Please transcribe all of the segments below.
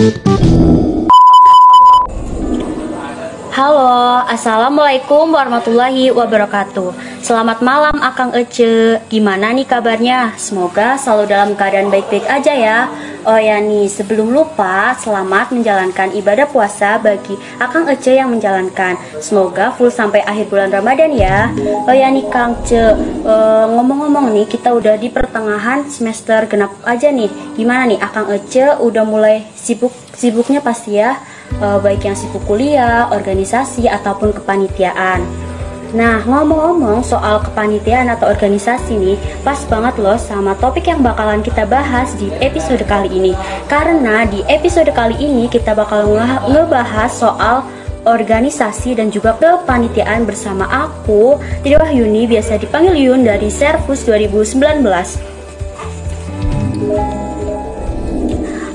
Halo, Assalamualaikum warahmatullahi wabarakatuh. Selamat malam Akang Ece. Gimana nih kabarnya? Semoga selalu dalam keadaan baik-baik aja ya. Oh ya nih, sebelum lupa Selamat menjalankan ibadah puasa bagi Akang Ece yang menjalankan. Semoga full sampai akhir bulan Ramadan ya. Oh ya nih Kang Ce eh, Ngomong-ngomong nih, kita udah di pertengahan semester genap aja nih. Gimana nih Akang Ece? Udah mulai sibuk Sibuknya pasti ya baik yang sibuk kuliah, organisasi, ataupun kepanitiaan. Nah, ngomong-ngomong soal kepanitiaan atau organisasi nih, pas banget loh sama topik yang bakalan kita bahas di episode kali ini. Karena di episode kali ini kita bakal nge- ngebahas soal organisasi dan juga kepanitiaan bersama aku, Titi Wahyuni, biasa dipanggil Yun dari Servus 2019.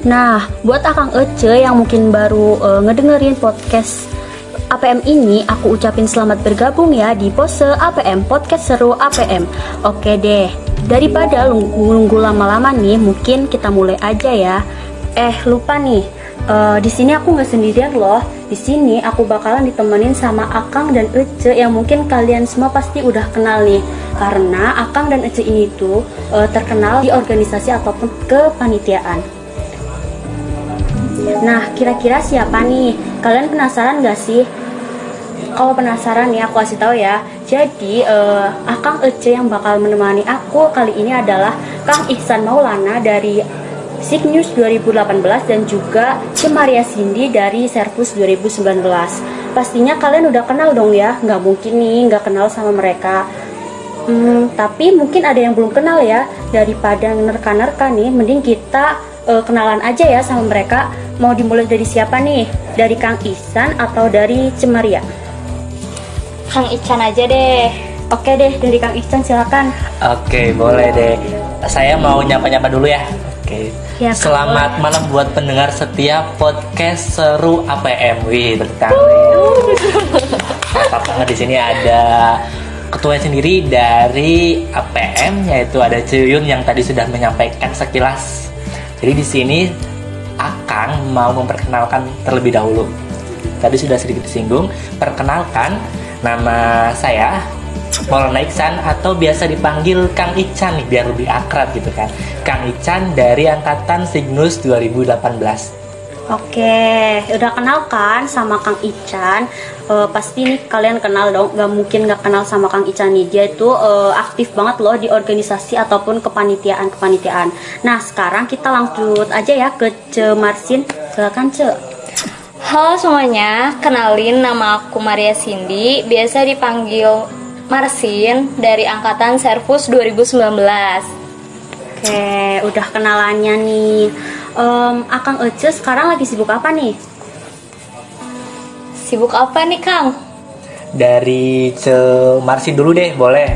Nah, buat Akang Ece yang mungkin baru eh, ngedengerin podcast APM ini, aku ucapin selamat bergabung ya di pose APM Podcast Seru APM. Oke deh, daripada nunggu-nunggu lama-lama nih, mungkin kita mulai aja ya. Eh, lupa nih. eh, di sini aku nggak sendirian loh. Di sini aku bakalan ditemenin sama Akang dan Ece yang mungkin kalian semua pasti udah kenal nih. Karena Akang dan Ece ini tuh eh, terkenal di organisasi ataupun kepanitiaan. Nah, kira-kira siapa nih? Kalian penasaran gak sih? Kalau penasaran nih, aku kasih tahu ya. Jadi, eh, Akang Ece yang bakal menemani aku kali ini adalah Kang Ihsan Maulana dari Signews 2018 dan juga Cemaria Cindy dari Servus 2019. Pastinya kalian udah kenal dong ya, nggak mungkin nih nggak kenal sama mereka. Hmm, tapi mungkin ada yang belum kenal ya. Daripada nerka-nerka nih, mending kita eh, kenalan aja ya sama mereka. Mau dimulai dari siapa nih? Dari Kang Ihsan atau dari Cemaria? Kang Ican aja deh. Oke deh, dari Kang Ihsan silakan. Oke, boleh deh. Saya mau nyapa-nyapa dulu ya. Oke. Ya, Selamat malam buat pendengar setiap podcast seru APM. Wih. Mantap banget di sini ada ketua sendiri dari APM yaitu ada Cuyun yang tadi sudah menyampaikan sekilas. Jadi di sini Akang mau memperkenalkan terlebih dahulu. Tadi sudah sedikit disinggung, perkenalkan nama saya Maulana Iksan atau biasa dipanggil Kang Ican nih biar lebih akrab gitu kan. Kang Ican dari angkatan Signus 2018. Oke, udah kenal kan sama Kang Ican? Eh, pasti nih kalian kenal dong, gak mungkin gak kenal sama Kang Ican nih. Dia itu eh, aktif banget loh di organisasi ataupun kepanitiaan-kepanitiaan. Nah, sekarang kita lanjut aja ya ke Ce Marsin. Silakan Ce. Halo semuanya, kenalin nama aku Maria Cindy, biasa dipanggil Marsin dari angkatan Servus 2019. Oke, udah kenalannya nih. Em, Akang Ece sekarang lagi sibuk apa nih? Sibuk apa nih Kang? Dari Ce Marsin dulu deh, boleh.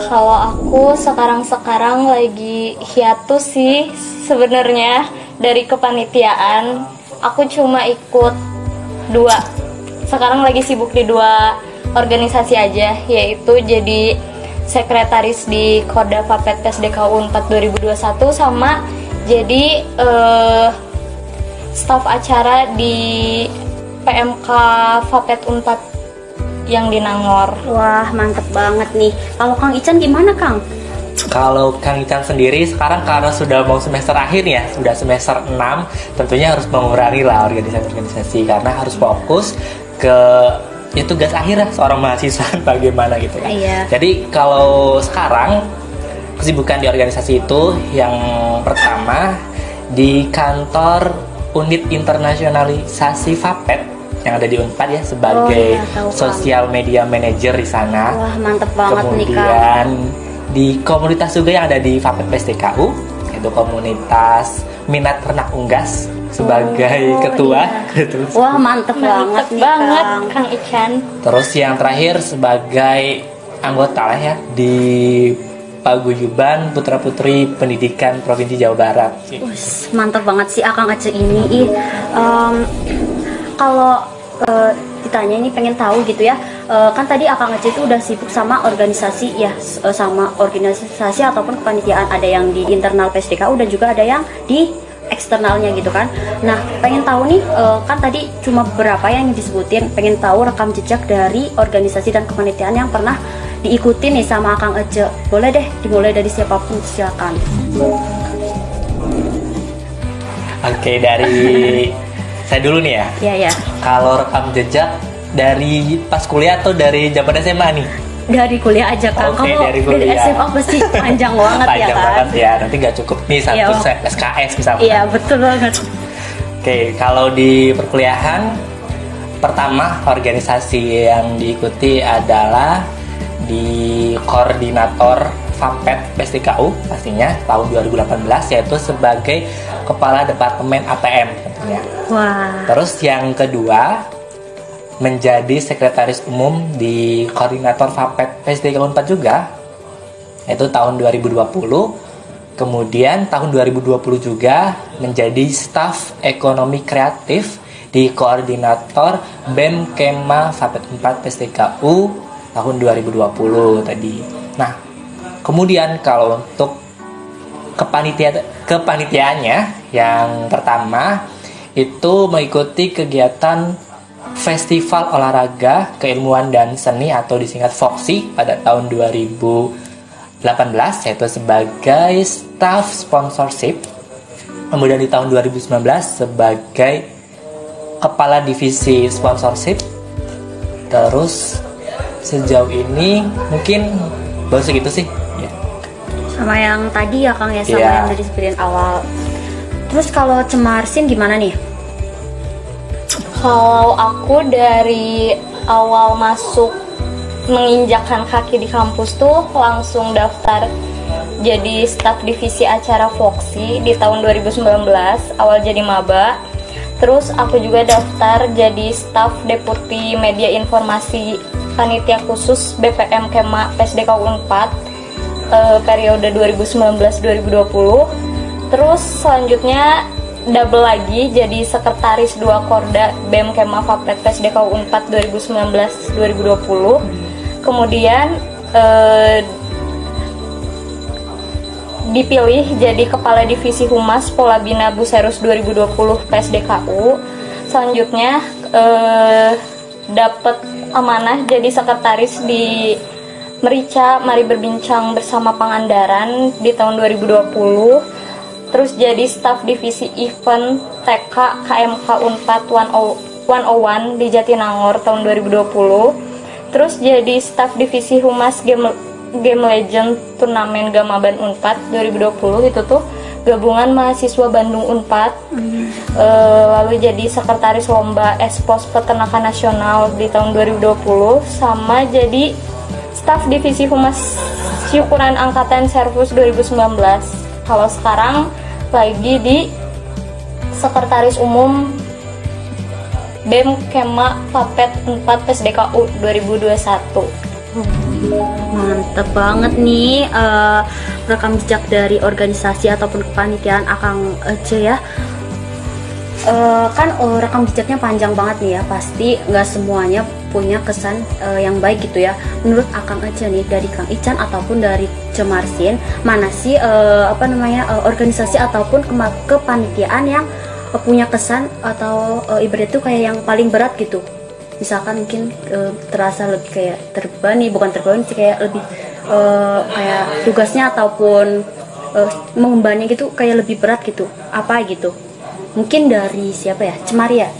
Kalau aku sekarang-sekarang lagi hiatus sih sebenarnya dari kepanitiaan. Aku cuma ikut dua. Sekarang lagi sibuk di dua organisasi aja, yaitu jadi sekretaris di Koda Fapet PSDKU 4 2021 sama jadi eh, staf acara di PMK Fapet Unpad yang di Nangor. Wah, mantep banget nih. Kalau Kang Ican gimana, Kang? Kalau Kang Ican sendiri sekarang karena sudah mau semester akhir ya, sudah semester 6, tentunya harus mengurangi lah organisasi-organisasi karena harus fokus ke ya tugas akhir lah seorang mahasiswa bagaimana gitu kan. Iya. Jadi kalau sekarang kesibukan di organisasi itu yang pertama di kantor unit internasionalisasi FAPET yang ada di Unpad ya sebagai Oh, Kang. sosial media manager di sana. Wah, mantep banget nih. Kemudian di komunitas juga yang ada di FAPET PSDKU yaitu komunitas minat ternak unggas sebagai Oh, ketua. iya. Terus, Wah, mantep, banget Mantep nih, banget Kang. Kang Ican. terus yang terakhir sebagai anggota lah ya di Paguyuban Putra Putri Pendidikan Provinsi Jawa Barat. Wus, mantap banget sih Akang Aceh ini. Em, kalau eh, ditanya ini pengen tahu gitu ya. eh, kan tadi Akang Aceh itu udah sibuk sama organisasi ya, eh, sama organisasi ataupun kepanitiaan. Ada yang di internal PSDKU dan juga ada yang di eksternalnya gitu kan. Nah, pengen tahu nih kan tadi cuma beberapa yang disebutin. Pengen tahu rekam jejak dari organisasi dan kepanitiaan yang pernah diikuti nih sama Kang Ece. Boleh deh dimulai dari siapa pun silakan. Oke, dari saya dulu nih ya. Ya ya. Kalau rekam jejak dari pas kuliah atau dari zaman SMA nih? Dari kuliah aja Kang. Oke, Kamu dari kuliah. SMA pasti panjang banget ya Panjang kan. banget ya. Nanti nggak cukup nih satu Iya. set SKS misalnya. Iya, betul banget. Oke, kalau di perkuliahan pertama organisasi yang diikuti adalah di koordinator FAPET PSDKU pastinya tahun 2018 yaitu sebagai kepala departemen APM tentunya. Wah. Terus yang kedua menjadi sekretaris umum di koordinator FAPET PSDKU 4 juga yaitu tahun 2020 kemudian tahun 2020 juga menjadi staf ekonomi kreatif di koordinator BEM Kema FAPET 4 PSDKU tahun 2020 tadi. Nah kemudian kalau untuk kepanitia kepanitiaannya yang pertama itu mengikuti kegiatan Festival Olahraga Keilmuan dan Seni atau disingkat FOXI pada tahun 2018 yaitu sebagai staff sponsorship. Kemudian di tahun 2019 sebagai kepala divisi sponsorship. Terus sejauh ini mungkin baru segitu sih ya. Sama yang tadi ya Kang ya sama Iya. yang udah disebutin awal. Terus kalau Cemarsin gimana nih? Kalau aku dari awal masuk menginjakkan kaki di kampus tuh langsung daftar jadi staf divisi acara Foxy di tahun 2019 awal jadi maba. Terus aku juga daftar jadi staf deputi media informasi panitia khusus BPM Kema PSDK 4 eh, periode 2019-2020. Terus selanjutnya double lagi jadi sekretaris dua Korda BEM Kema Fapet PSDK 4 2019-2020. Kemudian eh, dipilih jadi kepala divisi humas Polabina Buserus 2020 PSDKU. Selanjutnya eh, dapat amanah jadi sekretaris di Merica Mari Berbincang Bersama Pangandaran di tahun 2020. Terus jadi staf divisi event TK KMK Unpad 101 di Jatinangor tahun 2020. Terus jadi staf divisi humas game Game Legend turnamen Gamaban Unpad 2020 itu tuh gabungan mahasiswa Bandung Unpad. Eh, lalu jadi sekretaris lomba Espos Peternakan Nasional di tahun 2020 sama jadi staf divisi humas syukuran angkatan Servus 2019 kalau sekarang lagi di sekretaris umum BEM Kema Fapet 4 PSDKU 2021 Mantep banget nih eh, rekam jejak dari organisasi ataupun kepanitiaan Akang Ece ya. Eh, kan eh, rekam jejaknya panjang banget nih ya. Pasti nggak semuanya punya kesan eh, yang baik gitu ya. Menurut Akang Ece nih dari Kang Ican ataupun dari Cemarsin, mana sih eh, apa namanya eh, organisasi ataupun kepanitiaan yang punya kesan atau eh, ibarat itu kayak yang paling berat gitu? Misalkan mungkin eh, terasa lebih kayak terbebani bukan terbebani sih kayak lebih eh, kayak tugasnya ataupun eh, mengembannya gitu kayak lebih berat gitu. Apa gitu? Mungkin dari siapa ya? Cemaria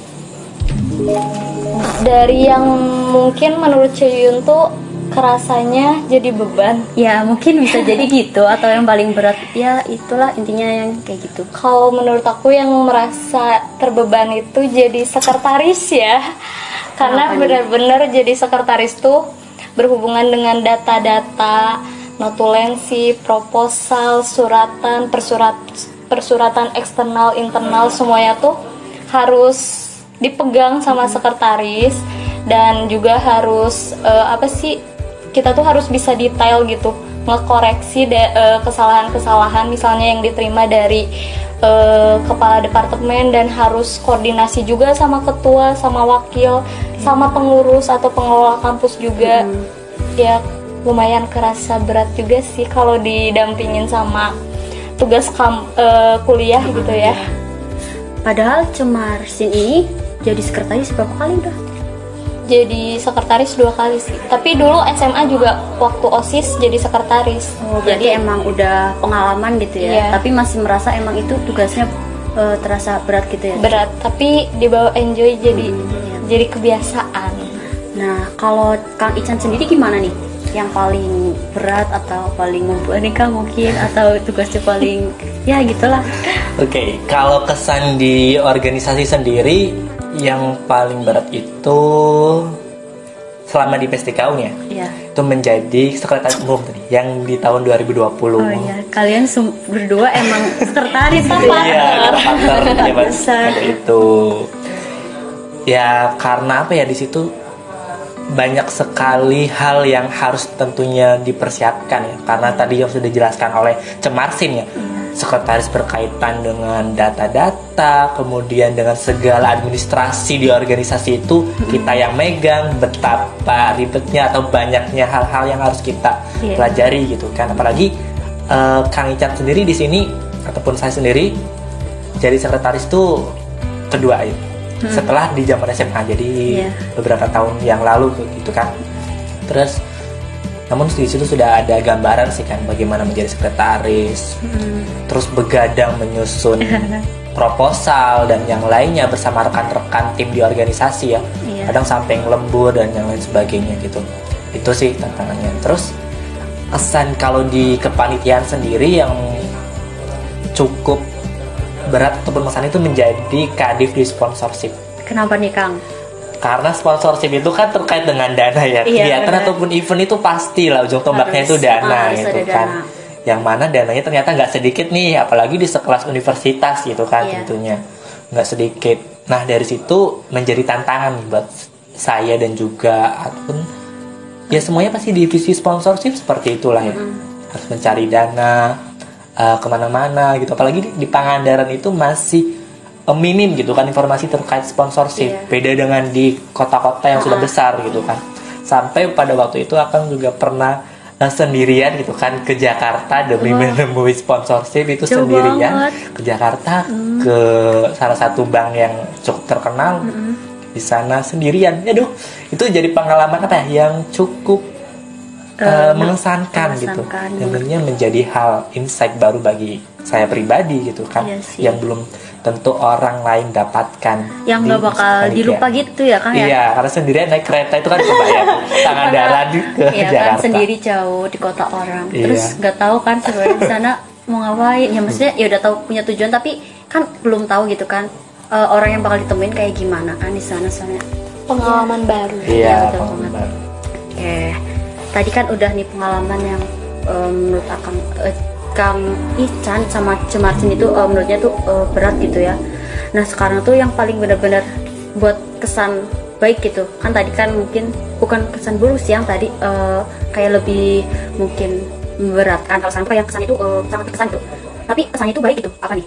dari yang mungkin menurut Ceyun tuh kerasanya jadi beban. Ya mungkin bisa jadi gitu atau yang paling berat. Ya itulah intinya yang kayak gitu. Kalau menurut aku yang merasa terbeban itu jadi sekretaris ya. Karena benar-benar jadi sekretaris tuh berhubungan dengan data-data notulensi proposal suratan persurat persuratan eksternal internal semuanya tuh harus dipegang sama sekretaris. Dan juga harus eh, apa sih kita tuh harus bisa detail gitu ngekoreksi eh, kesalahan-kesalahan misalnya yang diterima dari eh, kepala departemen dan harus koordinasi juga sama ketua sama wakil sama pengurus atau pengelola kampus juga. Ya lumayan kerasa berat juga sih kalau didampingin sama tugas kam- eh, kuliah gitu ya. Padahal Cemarsin ini jadi sekretaris berapa kali udah? Jadi sekretaris dua kali sih. Tapi dulu SMA juga waktu OSIS jadi sekretaris. Oh, jadi emang udah pengalaman gitu ya. Iya. Tapi masih merasa emang itu tugasnya eh, terasa berat gitu ya. berat, tapi dibawa enjoy jadi iya. jadi kebiasaan. Nah, kalau Kang Ican sendiri gimana nih? Yang paling berat atau paling membuat mungkin atau tugasnya paling ya gitulah. Oke, kalau kesan di organisasi sendiri yang paling berat itu selama di PSTKU ya, Iya. itu menjadi sekretaris umum tadi yang di tahun 2020. Oh iya, kalian berdua emang sekretaris gitu ya. Iya, partner ya, Mas. Besar. Seperti itu. Ya karena apa ya di situ banyak sekali hal yang harus tentunya dipersiapkan ya karena tadi yang sudah dijelaskan oleh Cemarsin ya sekretaris berkaitan dengan data-data kemudian dengan segala administrasi di organisasi itu kita yang megang betapa ribetnya atau banyaknya hal-hal yang harus kita Iya. pelajari gitu kan apalagi eh, Kang Ican sendiri di sini ataupun saya sendiri jadi sekretaris tuh kedua ya setelah di zaman SMA jadi Iya. beberapa tahun yang lalu gitu kan terus namun di situ sudah ada gambaran sih kan bagaimana menjadi sekretaris terus begadang menyusun proposal dan yang lainnya bersama rekan-rekan tim di organisasi ya. Iya. kadang sampai lembur dan yang lain sebagainya gitu. Itu sih tantangannya. Terus kesan kalau di kepanitiaan sendiri yang cukup berat ataupun kesan itu menjadi kadif di sponsorship. Kenapa nih Kang? Karena sponsorship itu kan terkait dengan dana ya. Iya, kegiatan ataupun event itu pasti lah ujung tombaknya itu dana ah, harus gitu kan. dana. yang mana dananya ternyata nggak sedikit nih apalagi di sekelas universitas gitu kan Iya. tentunya. Nggak sedikit. Nah dari situ menjadi tantangan buat saya dan juga ataupun ya semuanya pasti divisi sponsorship seperti itulah ya. Harus mencari dana eh, ke mana-mana gitu. Apalagi di, di Pangandaran itu masih minim gitu kan informasi terkait sponsorship. Iya. beda dengan di kota-kota yang sudah Ah. besar gitu kan. Sampai pada waktu itu akan juga pernah eh, sendirian gitu kan ke Jakarta demi menemui sponsorship itu Jauh sendirian. banget. ke Jakarta ke salah satu bank yang cukup terkenal. Di sana sendirian. Aduh itu jadi pengalaman apa ya? Yang cukup Eh, eh, mengesankan gitu mengesankan. yang tentunya menjadi hal insight baru bagi saya pribadi gitu kan Iya sih. yang belum tentu orang lain dapatkan Yang di nggak bakal panitia. dilupa gitu ya Kang ya? iya karena sendirian naik kereta itu kan kebayang Pangandaran di- ke Iya kan Jakarta sendiri jauh di kota orang. Iya. Terus nggak tahu kan sebenarnya di sana mau ngapain. Ya maksudnya ya udah tahu punya tujuan tapi kan belum tahu gitu kan eh, orang yang bakal ditemuin kayak gimana kan di sana soalnya. Pengalaman baru. iya betul pengalaman banget. Oke, tadi kan udah nih pengalaman yang eh, menurut Akang eh, Kang Ican sama Cemarsin itu eh, menurutnya tuh eh, berat gitu ya. Nah sekarang tuh yang paling benar-benar buat kesan baik gitu. Kan tadi kan mungkin bukan kesan buruk sih yang tadi eh, kayak lebih mungkin memberatkan. Kalau sampai yang kesan itu eh, sangat berkesan gitu. Tapi kesan itu baik gitu. Apa nih